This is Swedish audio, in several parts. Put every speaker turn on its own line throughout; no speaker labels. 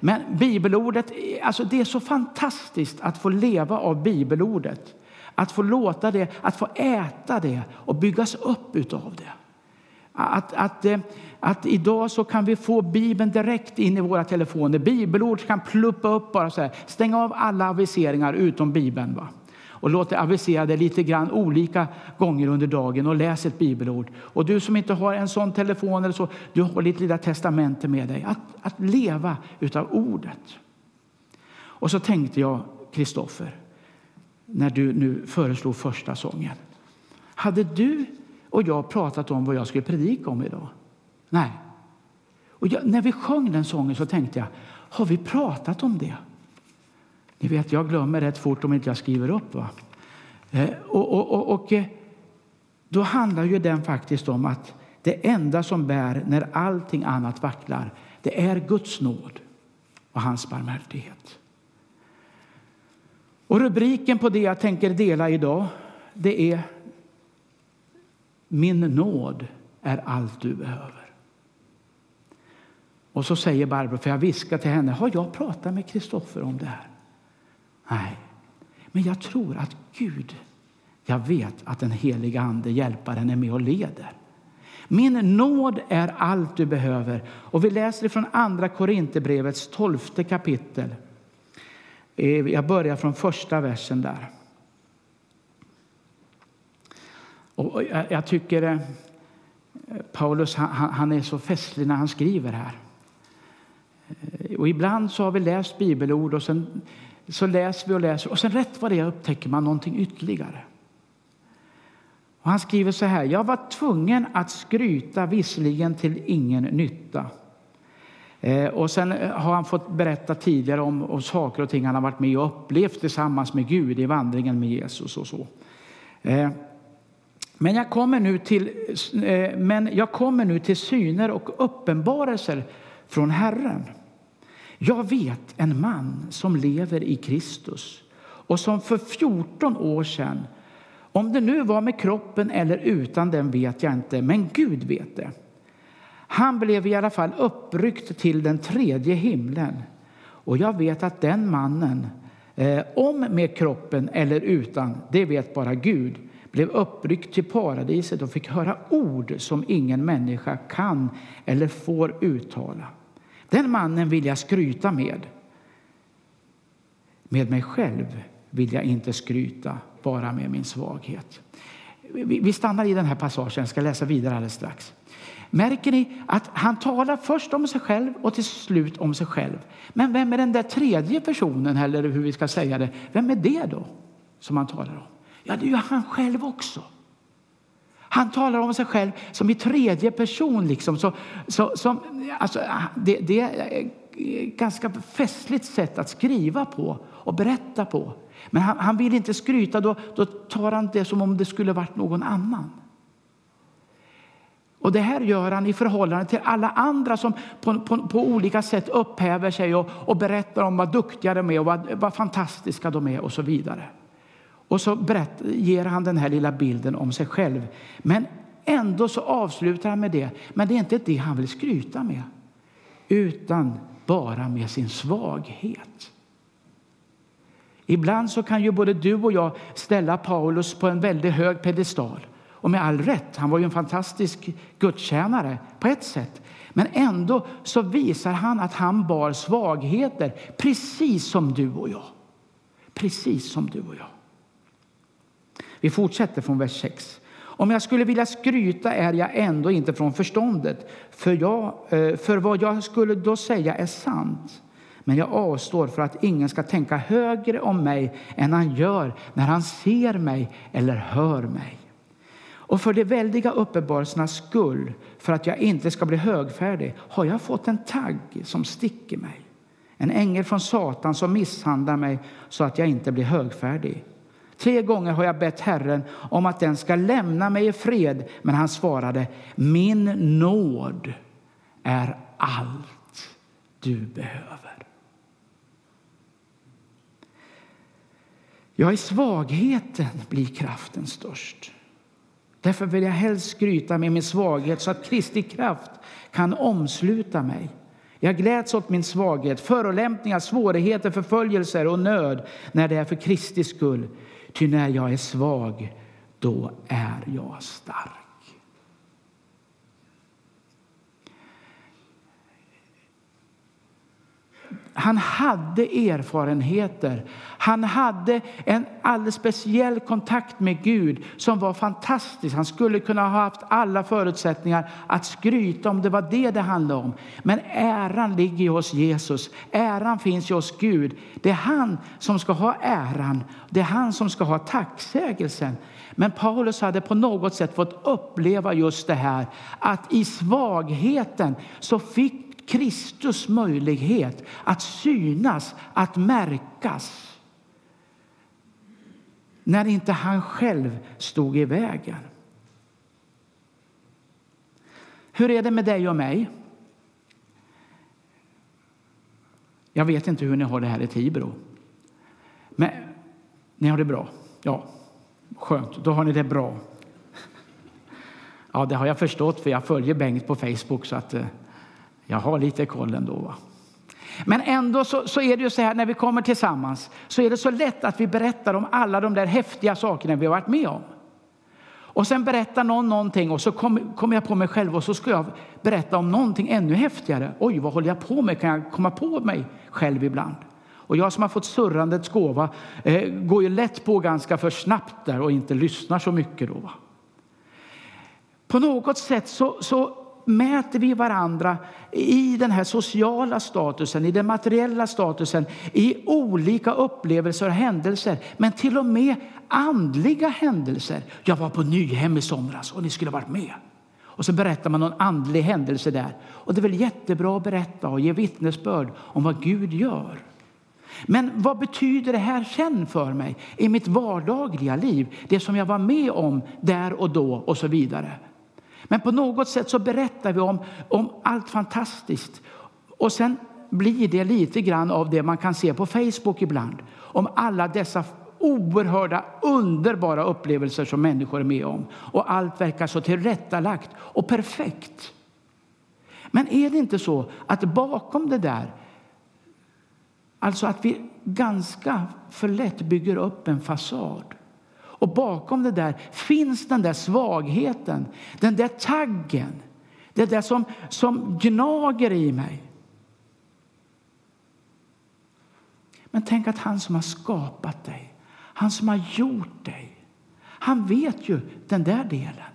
Men bibelordet, alltså det är så fantastiskt att få leva av bibelordet. Att få låta det, att få äta det och byggas upp utav det. Att, att, eh, att idag så kan vi få Bibeln direkt in i våra telefoner. Bibelord kan pluppa upp bara så här. Stäng av alla aviseringar utom Bibeln. Va? Och låt det avisera dig lite grann olika gånger under dagen och läs ett bibelord. Och du som inte har en sån telefon eller så, du har ditt lilla testamente med dig. Att, att leva utav ordet. Och så tänkte jag, Kristoffer, när du nu föreslog första sången. Hade du och jag pratat om vad jag skulle predika om idag? Nej. Och jag, när vi sjöng den sången så tänkte jag, har vi pratat om det? Ni vet, jag glömmer rätt fort om inte jag skriver upp. Va? Eh, och, och, och, och, eh, då handlar ju den faktiskt om att det enda som bär när allting annat vacklar, det är Guds nåd och hans barmhärtighet. Och rubriken på det jag tänker dela idag, det är Min nåd är allt du behöver. Och så säger Barbro, för jag viskar till henne, har jag pratat med Kristoffer om det här? Nej, men jag tror att Gud, jag vet att den heliga Ande, hjälparen, är med och leder. Min nåd är allt du behöver. Och vi läser från Andra Korinthierbrevets tolfte kapitel. Eh, jag börjar från första versen där. Och jag tycker eh, Paulus han är så festlig när han skriver här. Eh, och ibland så har vi läst bibelord och sen så läser vi och läser och sen rätt vad det är upptäcker man någonting ytterligare. Och han skriver så här. Jag var tvungen att skryta, visserligen till ingen nytta. Eh, och sen eh, har han fått berätta tidigare om, om saker och ting han har varit med och upplevt tillsammans med Gud i vandringen med Jesus och så. Eh, men jag kommer nu till, eh, men jag kommer nu till syner och uppenbarelser från Herren. Jag vet en man som lever i Kristus och som för 14 år sedan, om det nu var med kroppen eller utan den vet jag inte, men Gud vet det. Han blev i alla fall uppryckt till den tredje himlen. Och jag vet att den mannen, eh, om med kroppen eller utan, det vet bara Gud, blev uppryckt till paradiset och fick höra ord som ingen människa kan eller får uttala. Den mannen vill jag skryta med. Med mig själv vill jag inte skryta, bara med min svaghet. Vi stannar i den här passagen, jag ska läsa vidare alldeles strax. Märker ni att han talar först om sig själv och till slut om sig själv. Men vem är den där tredje personen, eller hur vi ska säga det? Vem är det då som han talar om? Ja, det är ju han själv också. Han talar om sig själv som i tredje person. Liksom. Så, så, som, alltså, det, det är ett ganska festligt sätt att skriva på och berätta på. Men han, han vill inte skryta, då, då tar han det som om det skulle varit någon annan. Och Det här gör han i förhållande till alla andra som på, på, på olika sätt upphäver sig och, och, berättar om vad duktiga de är och vad, vad fantastiska de är och så vidare. Och så berätt, ger han den här lilla bilden om sig själv. Men ändå så avslutar han med det. Men det är inte det han vill skryta med, utan bara med sin svaghet. Ibland så kan ju både du och jag ställa Paulus på en väldigt hög pedestal. Och med all rätt, han var ju en fantastisk gudstjänare på ett sätt. Men ändå så visar han att han bar svagheter, precis som du och jag. Precis som du och jag. Vi fortsätter från vers 6. Om jag skulle vilja skryta är jag ändå inte från förståndet, för, jag, eh, för vad jag skulle då säga är sant. Men jag avstår för att ingen ska tänka högre om mig än han gör när han ser mig eller hör mig. Och för de väldiga uppenbarelsernas skull, för att jag inte ska bli högfärdig, har jag fått en tagg som sticker mig. En ängel från Satan som misshandlar mig så att jag inte blir högfärdig. Tre gånger har jag bett Herren om att den ska lämna mig i fred, men han svarade min nåd är allt du behöver. Ja, i svagheten blir kraften störst. Därför vill jag helst skryta med min svaghet så att Kristi kraft kan omsluta mig. Jag gläds åt min svaghet, förolämpningar, svårigheter, förföljelser och nöd när det är för Kristi skull. Ty när jag är svag, då är jag stark. Han hade erfarenheter. Han hade en alldeles speciell kontakt med Gud som var fantastisk. Han skulle kunna ha haft alla förutsättningar att skryta om det var det det handlade om. Men äran ligger hos Jesus. Äran finns hos Gud. Det är han som ska ha äran. Det är han som ska ha tacksägelsen. Men Paulus hade på något sätt fått uppleva just det här att i svagheten så fick Kristus möjlighet att synas, att märkas när inte han själv stod i vägen. Hur är det med dig och mig? Jag vet inte hur ni har det här i Tibro. Men ni har det bra? Ja, skönt. Då har ni det bra. Ja, det har jag förstått, för jag följer Bengt på Facebook. så att eh, jag har lite koll ändå. Va? Men ändå så, så, är det ju så här när vi kommer tillsammans så är det så lätt att vi berättar om alla de där häftiga sakerna vi har varit med om. Och sen berättar någon någonting och så kommer kom jag på mig själv och så ska jag berätta om någonting ännu häftigare. Oj, vad håller jag på med? Kan jag komma på mig själv ibland? Och jag som har fått surrandets gåva eh, går ju lätt på ganska för snabbt där och inte lyssnar så mycket då. Va? På något sätt så, så mäter vi varandra i den här sociala statusen, i den materiella statusen, i olika upplevelser och händelser, men till och med andliga händelser. Jag var på Nyhem i somras och ni skulle varit med. Och så berättar man någon andlig händelse där. Och det är väl jättebra att berätta och ge vittnesbörd om vad Gud gör. Men vad betyder det här sen för mig i mitt vardagliga liv? Det som jag var med om där och då och så vidare. Men på något sätt så berättar vi om, om allt fantastiskt. Och sen blir det lite grann av det man kan se på Facebook ibland. Om alla dessa oerhörda, underbara upplevelser som människor är med om. Och allt verkar så tillrättalagt och perfekt. Men är det inte så att bakom det där, alltså att vi ganska för lätt bygger upp en fasad och bakom det där finns den där svagheten, den där taggen, det där som, som gnager i mig. Men tänk att han som har skapat dig, han som har gjort dig, han vet ju den där delen.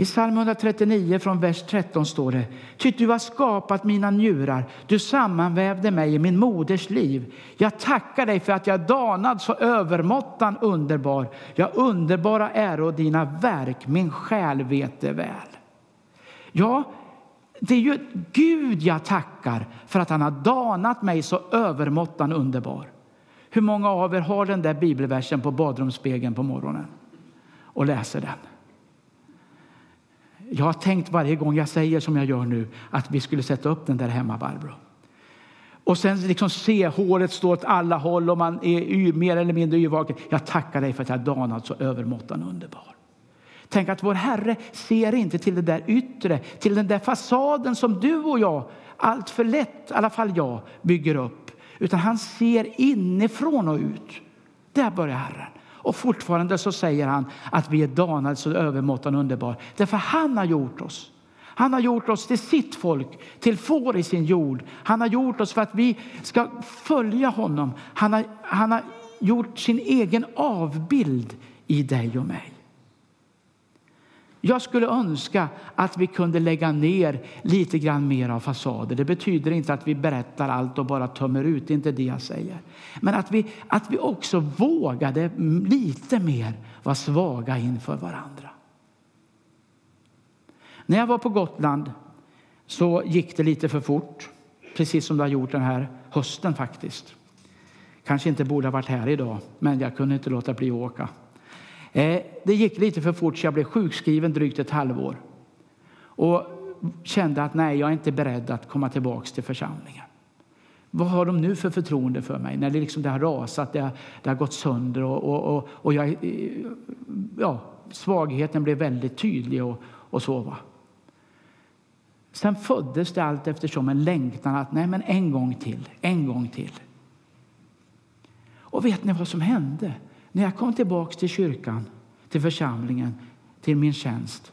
I psalm 139 från vers 13 står det Ty du har skapat mina njurar, du sammanvävde mig i min moders liv. Jag tackar dig för att jag danad så övermåttan underbar. Jag underbara är dina verk, min själ vet det väl. Ja, det är ju Gud jag tackar för att han har danat mig så övermåttan underbar. Hur många av er har den där bibelversen på badrumsspegeln på morgonen och läser den? Jag har tänkt varje gång jag säger som jag gör nu att vi skulle sätta upp den där hemma, Barbro. Och sen liksom se håret stå åt alla håll och man är mer eller mindre yrvaken. Jag tackar dig för att jag danat så övermåttan underbar. Tänk att vår Herre ser inte till det där yttre, till den där fasaden som du och jag allt för lätt, i alla fall jag, bygger upp. Utan han ser inifrån och ut. Där börjar Herren. Och fortfarande så säger han att vi är danade så övermåttan underbar. Därför han har gjort oss. Han har gjort oss till sitt folk, till får i sin jord. Han har gjort oss för att vi ska följa honom. Han har, han har gjort sin egen avbild i dig och mig. Jag skulle önska att vi kunde lägga ner lite grann mer av fasader. Det betyder inte att vi berättar allt och bara tömmer ut, det är inte det jag säger. Men att vi, att vi också vågade lite mer vara svaga inför varandra. När jag var på Gotland så gick det lite för fort, precis som det har gjort den här hösten faktiskt. Kanske inte borde ha varit här idag, men jag kunde inte låta bli att åka. Eh, det gick lite för fort så jag blev sjukskriven drygt ett halvår. Och kände att nej, jag är inte beredd att komma tillbaka till församlingen. Vad har de nu för förtroende för mig när det, liksom, det har rasat, det har, det har gått sönder och, och, och, och jag, eh, ja, svagheten blev väldigt tydlig och, och så. Va? Sen föddes det allt eftersom en längtan att nej men en gång till, en gång till. Och vet ni vad som hände? När jag kom tillbaka till kyrkan, till församlingen, till min tjänst.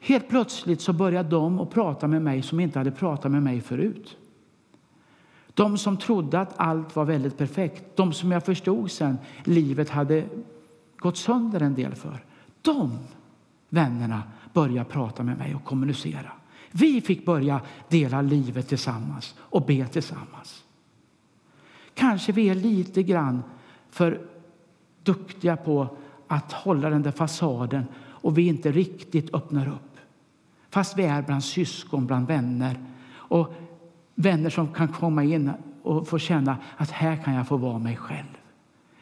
Helt plötsligt så började de att prata med mig som inte hade pratat med mig förut. De som trodde att allt var väldigt perfekt, de som jag förstod sen livet hade gått sönder en del för. De vännerna började prata med mig och kommunicera. Vi fick börja dela livet tillsammans och be tillsammans. Kanske vi är lite grann för duktiga på att hålla den där fasaden och vi inte riktigt öppnar upp. Fast vi är bland syskon, bland vänner. Och vänner som kan komma in och få känna att här kan jag få vara mig själv.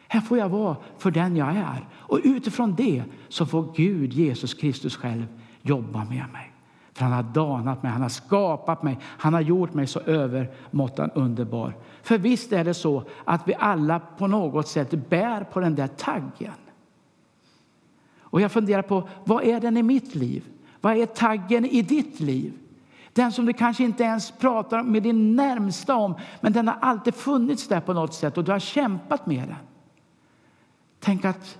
Här får jag vara för den jag är. Och utifrån det så får Gud, Jesus Kristus själv, jobba med mig. För han har danat mig, han har skapat mig, han har gjort mig så övermåttan underbar. För visst är det så att vi alla på något sätt bär på den där taggen. Och jag funderar på, vad är den i mitt liv? Vad är taggen i ditt liv? Den som du kanske inte ens pratar med din närmsta om, men den har alltid funnits där på något sätt och du har kämpat med den. Tänk att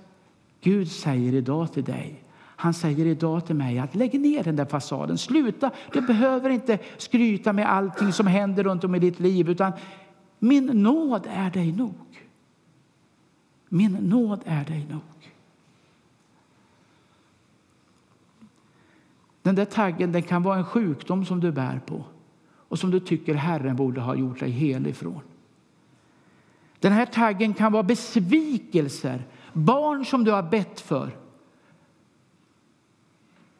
Gud säger idag till dig, han säger idag till mig att lägg ner den där fasaden. Sluta, du behöver inte skryta med allting som händer runt om i ditt liv utan min nåd är dig nog. Min nåd är dig nog. Den där taggen den kan vara en sjukdom som du bär på och som du tycker Herren borde ha gjort dig hel ifrån. Den här taggen kan vara besvikelser, barn som du har bett för.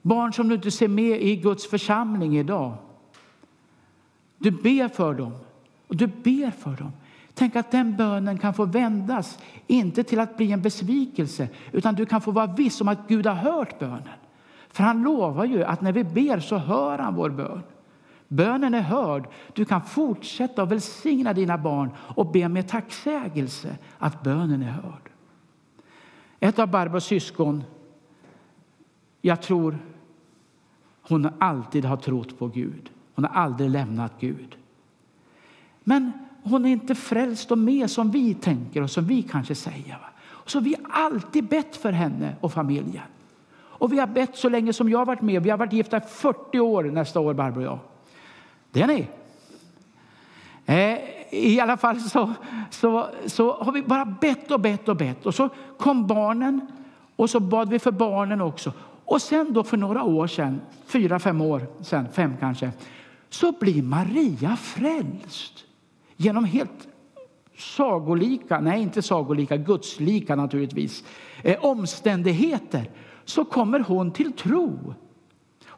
Barn som du inte ser med i Guds församling idag. Du ber för dem och du ber för dem. Tänk att den bönen kan få vändas, inte till att bli en besvikelse, utan du kan få vara viss om att Gud har hört bönen. För han lovar ju att när vi ber så hör han vår bön. Bönen är hörd. Du kan fortsätta att välsigna dina barn och be med tacksägelse att bönen är hörd. Ett av Barbros syskon, jag tror hon alltid har trott på Gud. Hon har aldrig lämnat Gud. Men hon är inte frälst och med som vi tänker och som vi kanske säger. Så vi har alltid bett för henne och familjen. Och vi har bett så länge som jag har varit med. Vi har varit gifta 40 år nästa år, Barbro och jag. Det är ni. Eh, I alla fall så, så, så har vi bara bett och bett och bett. Och så kom barnen och så bad vi för barnen också. Och sen då för några år sedan, fyra, fem år sedan, fem kanske, så blir Maria frälst genom helt sagolika, nej inte sagolika, gudslika naturligtvis, eh, omständigheter så kommer hon till tro.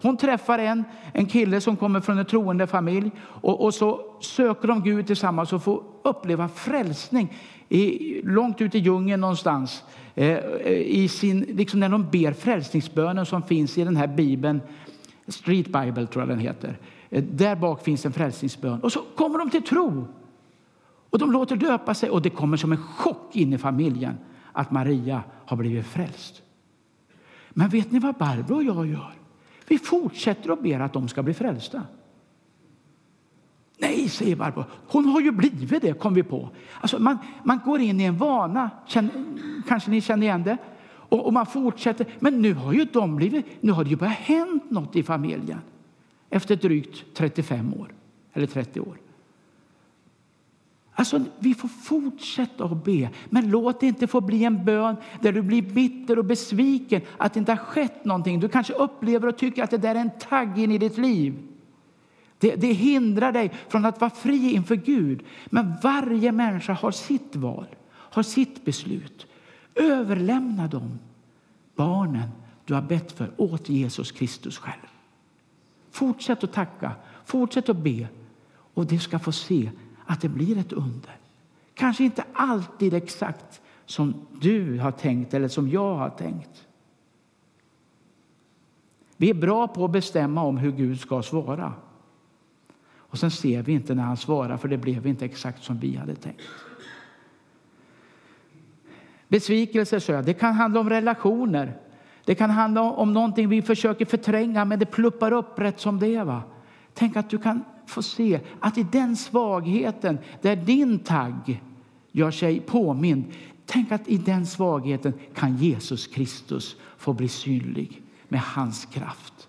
Hon träffar en, en kille som kommer från en troende familj och, och så söker de Gud tillsammans och får uppleva frälsning i, långt ut i djungeln någonstans. Eh, eh, i sin, liksom när de ber frälsningsbönen som finns i den här bibeln, Street Bible tror jag den heter. Eh, där bak finns en frälsningsbön. Och så kommer de till tro. Och de låter döpa sig och det kommer som en chock in i familjen att Maria har blivit frälst. Men vet ni vad Barbro och jag gör? Vi fortsätter att be att de ska bli frälsta. Nej, säger Barbro. Hon har ju blivit det, kom vi på. Alltså man, man går in i en vana, känner, kanske ni känner igen det. Och, och, man fortsätter. Men nu har ju de blivit, nu har det ju börjat hänt något i familjen. Efter drygt 35 år, eller 30 år. Alltså, vi får fortsätta att be, men låt det inte få bli en bön där du blir bitter och besviken att det inte har skett någonting. Du kanske upplever och tycker att det där är en tagg in i ditt liv. Det, det hindrar dig från att vara fri inför Gud. Men varje människa har sitt val, har sitt beslut. Överlämna dem, barnen du har bett för, åt Jesus Kristus själv. Fortsätt att tacka, fortsätt att be och du ska få se att det blir ett under. Kanske inte alltid exakt som du har tänkt eller som jag har tänkt. Vi är bra på att bestämma om hur Gud ska svara. Och sen ser vi inte när han svarar, för det blev inte exakt som vi hade tänkt. Besvikelse så jag, det kan handla om relationer. Det kan handla om någonting vi försöker förtränga, men det pluppar upp rätt som det är. Tänk att du kan få se att i den svagheten där din tagg gör sig påmind, tänk att i den svagheten kan Jesus Kristus få bli synlig med hans kraft.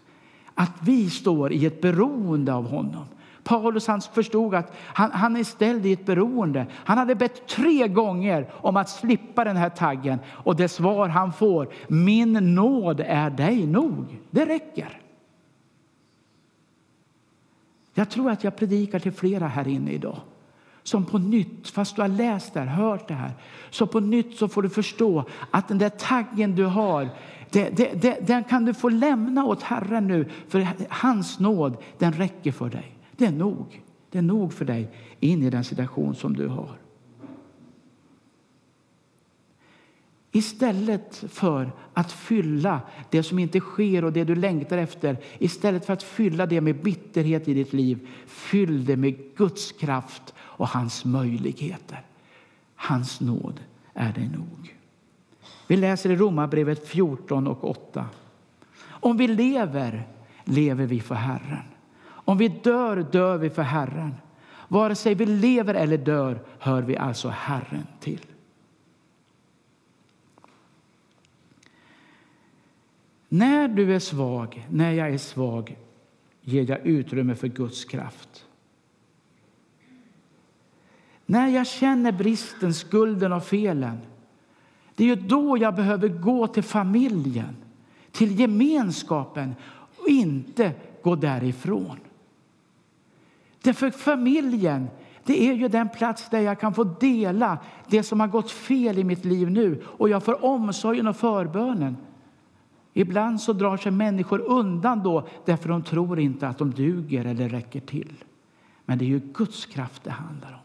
Att vi står i ett beroende av honom. Paulus han förstod att han, han är ställd i ett beroende. Han hade bett tre gånger om att slippa den här taggen och det svar han får, min nåd är dig nog. Det räcker. Jag tror att jag predikar till flera här inne idag som på nytt, fast du har läst det här, hört det här, så på nytt så får du förstå att den där taggen du har, det, det, det, den kan du få lämna åt Herren nu, för hans nåd, den räcker för dig. Det är nog. Det är nog för dig in i den situation som du har. Istället för att fylla det som inte sker och det du längtar efter, istället för att fylla det med bitterhet i ditt liv, fyll det med Guds kraft och hans möjligheter. Hans nåd är dig nog. Vi läser i Romarbrevet 14 och 8. Om vi lever, lever vi för Herren. Om vi dör, dör vi för Herren. Vare sig vi lever eller dör hör vi alltså Herren till. När du är svag, när jag är svag, ger jag utrymme för Guds kraft. När jag känner bristen, skulden och felen, det är ju då jag behöver gå till familjen, till gemenskapen och inte gå därifrån. Därför familjen det är ju den plats där jag kan få dela det som har gått fel i mitt liv nu och jag får omsorgen och förbönen. Ibland så drar sig människor undan då därför de tror inte att de duger eller räcker till. Men det är ju Guds kraft det handlar om.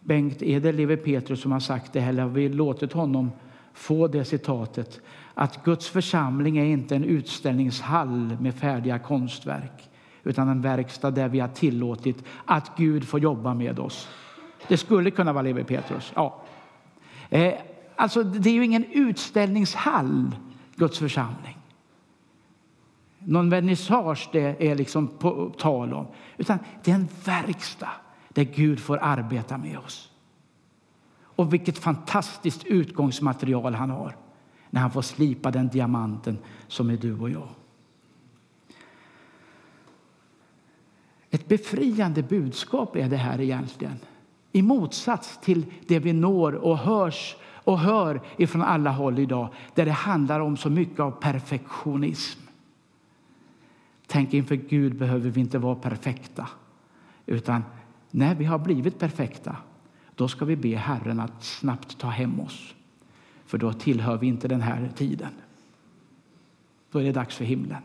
Bengt Edel, Petrus, som har sagt det, eller har vi låtit honom få det citatet, att Guds församling är inte en utställningshall med färdiga konstverk utan en verkstad där vi har tillåtit att Gud får jobba med oss. Det skulle kunna vara Levi Petrus. Ja. Eh, Alltså, det är ju ingen utställningshall, Guds församling. Någon vernissage det är liksom på tal om. Utan det är en verkstad där Gud får arbeta med oss. Och vilket fantastiskt utgångsmaterial han har när han får slipa den diamanten som är du och jag. Ett befriande budskap är det här egentligen. I motsats till det vi når och hörs och hör ifrån alla håll idag där det handlar om så mycket av perfektionism. Tänk, inför Gud behöver vi inte vara perfekta. Utan när vi har blivit perfekta, då ska vi be Herren att snabbt ta hem oss. För då tillhör vi inte den här tiden. Då är det dags för himlen.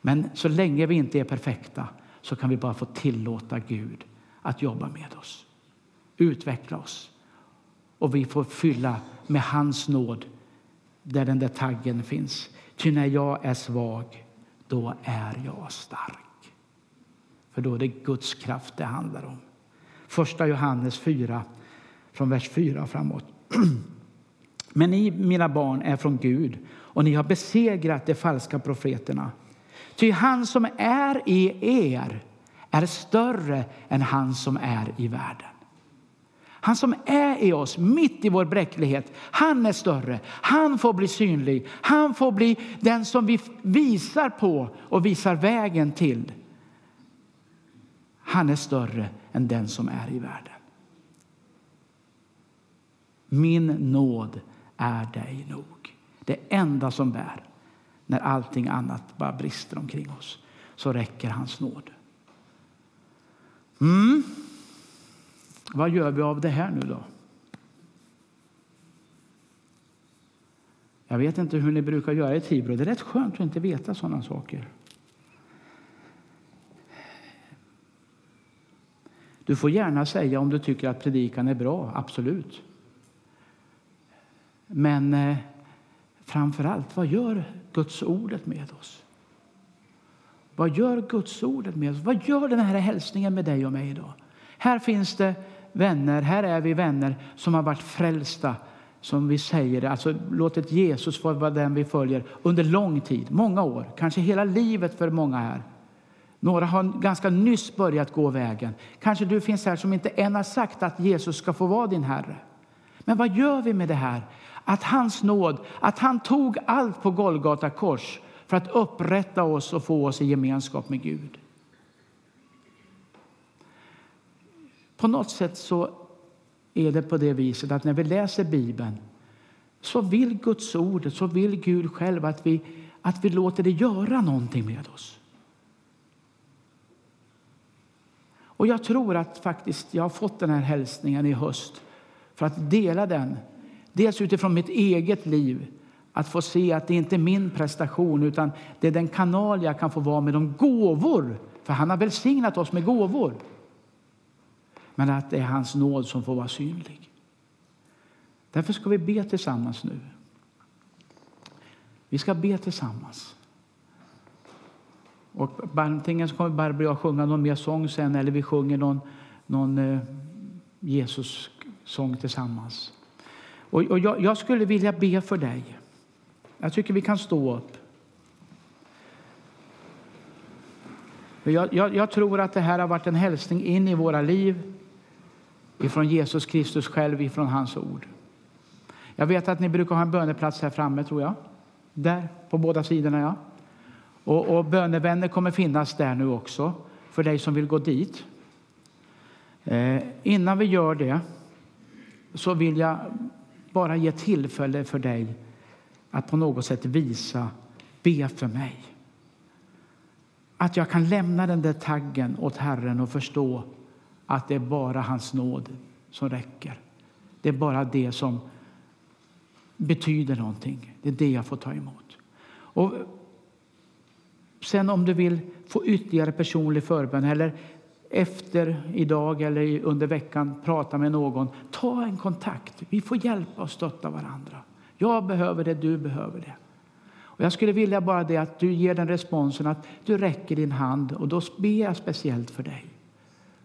Men så länge vi inte är perfekta så kan vi bara få tillåta Gud att jobba med oss, utveckla oss. Och vi får fylla med hans nåd där den där taggen finns. Ty när jag är svag, då är jag stark. För då är det Guds kraft det handlar om. Första Johannes 4, från vers 4 framåt. Men ni, mina barn, är från Gud och ni har besegrat de falska profeterna. Ty han som är i er är större än han som är i världen. Han som är i oss, mitt i vår bräcklighet, han är större. Han får bli synlig. Han får bli den som vi visar på och visar vägen till. Han är större än den som är i världen. Min nåd är dig nog. Det enda som bär när allting annat bara brister omkring oss, så räcker hans nåd. Mm. Vad gör vi av det här nu då? Jag vet inte hur ni brukar göra i Tibro. Det är rätt skönt att inte veta sådana saker. Du får gärna säga om du tycker att predikan är bra, absolut. Men eh, framför allt, vad gör Guds ordet med oss? Vad gör Guds ordet med oss? Vad gör den här hälsningen med dig och mig idag? Här finns det vänner, här är vi vänner som har varit frälsta som vi säger det, alltså låtit Jesus vara den vi följer under lång tid, många år, kanske hela livet för många här. Några har ganska nyss börjat gå vägen. Kanske du finns här som inte än har sagt att Jesus ska få vara din Herre. Men vad gör vi med det här? Att hans nåd, att han tog allt på Golgata kors för att upprätta oss och få oss i gemenskap med Gud. På något sätt så är det på det viset att när vi läser Bibeln så vill Guds ord, så vill Gud själv att vi, att vi låter det göra någonting med oss. Och jag tror att faktiskt jag har fått den här hälsningen i höst för att dela den. Dels utifrån mitt eget liv, att få se att det inte är min prestation utan det är den kanal jag kan få vara med de gåvor, för han har välsignat oss med gåvor. Men att det är hans nåd som får vara synlig. Därför ska vi be tillsammans nu. Vi ska be tillsammans. Och antingen så kommer Barbro och jag sjunga någon mer sång sen eller vi sjunger någon, någon eh, Jesus-sång tillsammans. Och, och jag, jag, skulle vilja be för dig. Jag tycker vi kan stå upp. Jag, jag, jag tror att det här har varit en hälsning in i våra liv ifrån Jesus Kristus själv, ifrån hans ord. Jag vet att ni brukar ha en böneplats här framme, tror jag. Där, på båda sidorna, ja. Och, och bönevänner kommer finnas där nu också, för dig som vill gå dit. Eh, innan vi gör det så vill jag bara ge tillfälle för dig att på något sätt visa, be för mig. Att jag kan lämna den där taggen åt Herren och förstå att det är bara hans nåd som räcker. Det är bara det som betyder någonting. Det är det jag får ta emot. Och sen om du vill få ytterligare personlig förbön eller efter idag eller under veckan prata med någon, ta en kontakt. Vi får hjälpa och stötta varandra. Jag behöver det, du behöver det. Och jag skulle vilja bara det att du ger den responsen att du räcker din hand och då ber jag speciellt för dig.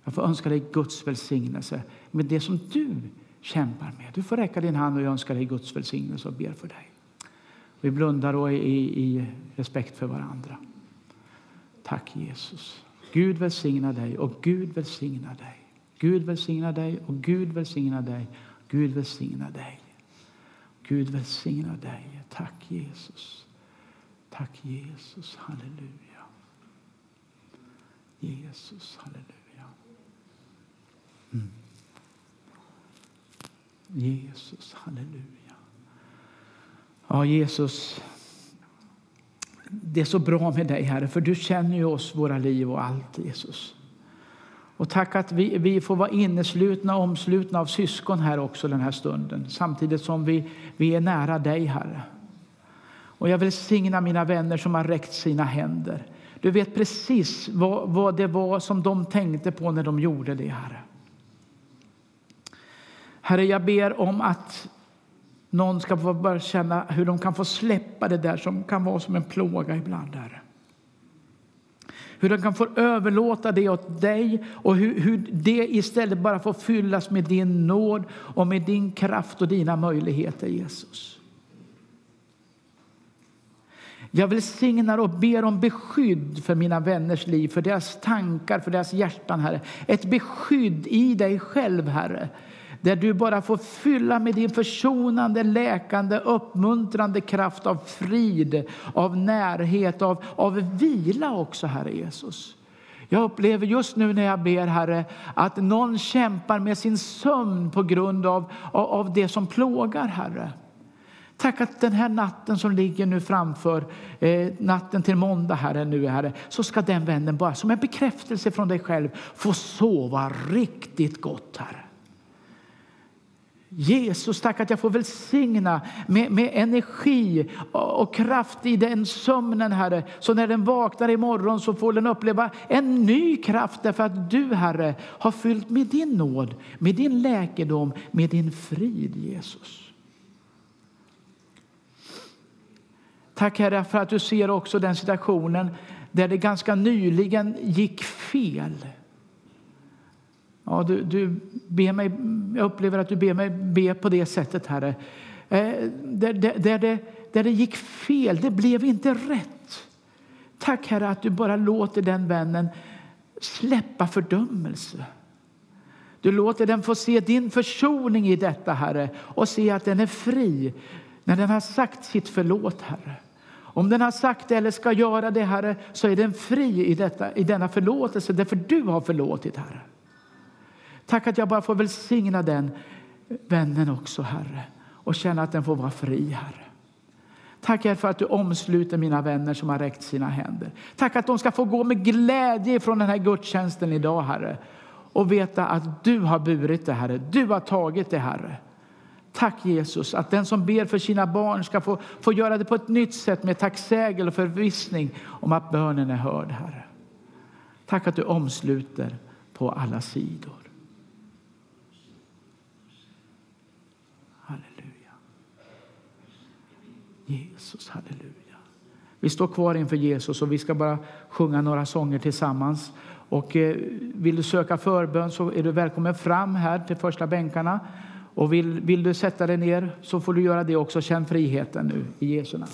Jag får önska dig Guds välsignelse med det som du kämpar med. Du får räcka din hand och jag önskar dig Guds välsignelse och ber för dig. Vi blundar då i, i respekt för varandra. Tack Jesus. Gud välsigna dig och Gud välsigna dig. Gud välsigna dig och Gud välsigna dig. Gud välsigna dig. Gud välsigna dig. Tack Jesus. Tack Jesus. Halleluja. Jesus, halleluja. Mm. Jesus, halleluja. Ja, Jesus, det är så bra med dig, Herre, för du känner ju oss, våra liv och allt, Jesus. Och tack att vi, vi får vara inneslutna och omslutna av syskon här också den här stunden, samtidigt som vi, vi är nära dig, Herre. Och jag vill signa mina vänner som har räckt sina händer. Du vet precis vad, vad det var som de tänkte på när de gjorde det, Herre. Herre, jag ber om att någon ska få börja känna hur de kan få släppa det där som kan vara som en plåga ibland, Herre. Hur de kan få överlåta det åt dig och hur, hur det istället bara får fyllas med din nåd och med din kraft och dina möjligheter, Jesus. Jag välsignar och ber om beskydd för mina vänners liv, för deras tankar, för deras hjärtan, Herre. Ett beskydd i dig själv, Herre där du bara får fylla med din försonande, läkande, uppmuntrande kraft av frid, av närhet, av, av vila också, Herre Jesus. Jag upplever just nu när jag ber, Herre, att någon kämpar med sin sömn på grund av, av, av det som plågar, Herre. Tack att den här natten som ligger nu framför, eh, natten till måndag, Herre, nu, Herre, så ska den vännen bara som en bekräftelse från dig själv få sova riktigt gott, Herre. Jesus, tack att jag får välsigna med, med energi och kraft i den sömnen, Herre. Så när den vaknar imorgon så får den uppleva en ny kraft därför att du, Herre, har fyllt med din nåd, med din läkedom, med din frid, Jesus. Tack, Herre, för att du ser också den situationen där det ganska nyligen gick fel Ja, du, du ber mig, jag upplever att du ber mig be på det sättet, Herre. Eh, där, där, där, det, där det gick fel, det blev inte rätt. Tack Herre att du bara låter den vännen släppa fördömelse. Du låter den få se din försoning i detta, Herre, och se att den är fri när den har sagt sitt förlåt, Herre. Om den har sagt det eller ska göra det, Herre, så är den fri i, detta, i denna förlåtelse därför du har förlåtit, Herre. Tack att jag bara får välsigna den vännen också, Herre, och känna att den får vara fri, Herre. Tack för att du omsluter mina vänner som har räckt sina händer. Tack att de ska få gå med glädje från den här gudstjänsten idag, Herre, och veta att du har burit det, Herre. Du har tagit det, Herre. Tack Jesus att den som ber för sina barn ska få, få göra det på ett nytt sätt med tacksägel och förvissning om att bönen är hörd, Herre. Tack att du omsluter på alla sidor. Halleluja. Jesus, halleluja. Vi står kvar inför Jesus och vi ska bara sjunga några sånger tillsammans. Och eh, vill du söka förbön så är du välkommen fram här till första bänkarna. Och vill, vill du sätta dig ner så får du göra det också. Känn friheten nu i Jesu namn.